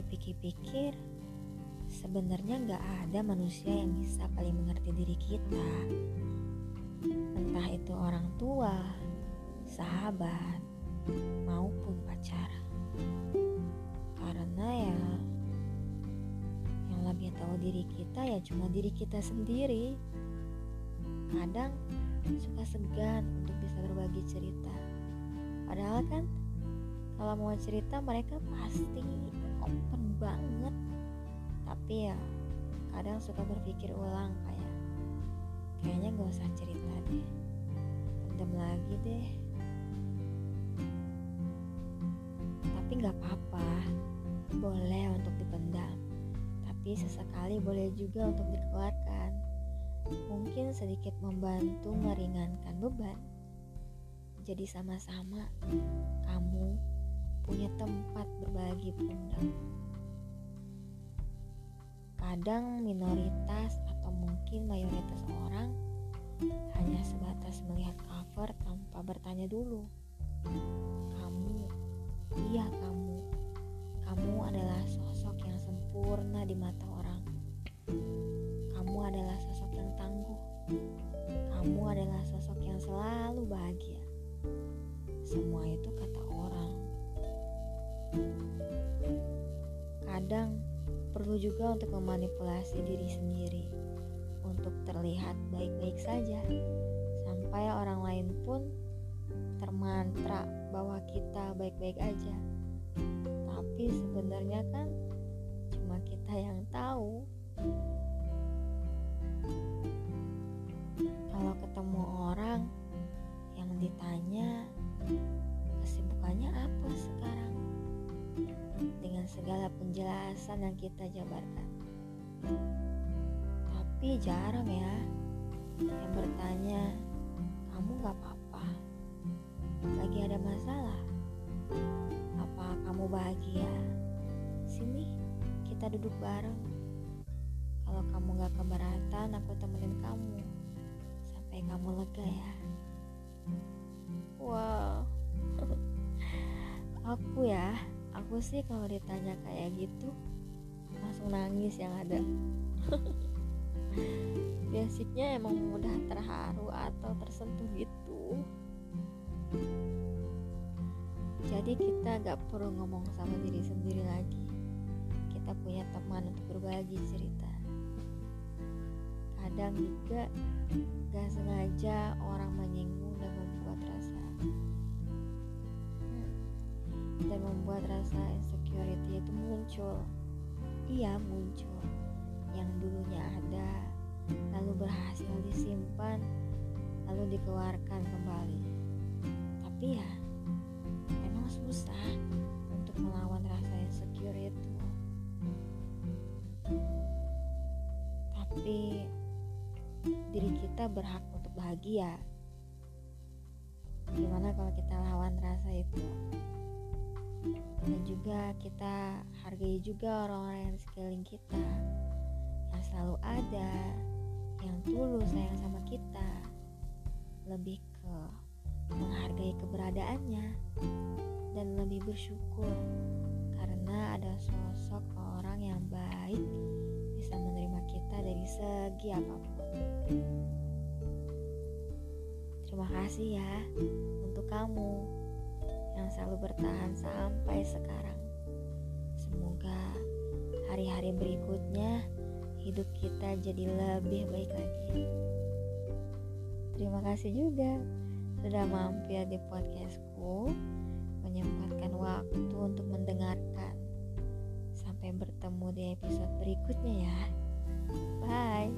pikir sebenarnya nggak ada manusia yang bisa paling mengerti diri kita. Entah itu orang tua, sahabat, maupun pacar. Karena ya yang lebih tahu diri kita ya cuma diri kita sendiri. Kadang suka segan untuk bisa berbagi cerita. Padahal kan kalau mau cerita mereka pasti open banget. Tapi ya kadang suka berpikir ulang kayak kayaknya gak usah cerita deh pendam lagi deh. Tapi gak apa-apa boleh untuk dipendam. Tapi sesekali boleh juga untuk dikeluarkan. Mungkin sedikit membantu meringankan beban. Jadi sama-sama kamu punya tempat berbagi pundak. Kadang minoritas atau mungkin mayoritas orang hanya sebatas melihat cover tanpa bertanya dulu. Kamu, iya kamu, kamu adalah sosok yang sempurna di mata orang. Untuk memanipulasi diri sendiri untuk terlihat baik-baik saja sampai orang lain pun termantra bahwa kita baik-baik aja. Tapi sebenarnya kan cuma kita yang tahu. Segala penjelasan yang kita jabarkan. Tapi jarang ya yang bertanya, kamu gak apa-apa? Lagi ada masalah? Apa kamu bahagia? Sini, kita duduk bareng. Kalau kamu gak keberatan, aku temenin kamu. Sampai kamu lega ya. Wow. aku ya aku sih kalau ditanya kayak gitu langsung nangis yang ada. Basicnya emang mudah terharu atau tersentuh gitu. Jadi kita gak perlu ngomong sama diri sendiri lagi. Kita punya teman untuk berbagi cerita. Kadang juga gak sengaja orang menyinggung dan membuat rasa dan membuat rasa insecurity itu muncul. Iya, muncul. Yang dulunya ada, lalu berhasil disimpan, lalu dikeluarkan kembali. Tapi ya, memang susah untuk melawan rasa insecure itu. Tapi diri kita berhak untuk bahagia. Gimana kalau kita lawan rasa itu? Dan juga kita hargai juga orang-orang yang di sekeliling kita. Yang selalu ada yang tulus sayang sama kita. Lebih ke menghargai keberadaannya. Dan lebih bersyukur karena ada sosok orang yang baik bisa menerima kita dari segi apa pun. Terima kasih ya untuk kamu yang selalu bertahan sampai sekarang. Semoga hari-hari berikutnya hidup kita jadi lebih baik lagi. Terima kasih juga sudah mampir di podcastku, menyempatkan waktu untuk mendengarkan. Sampai bertemu di episode berikutnya ya. Bye.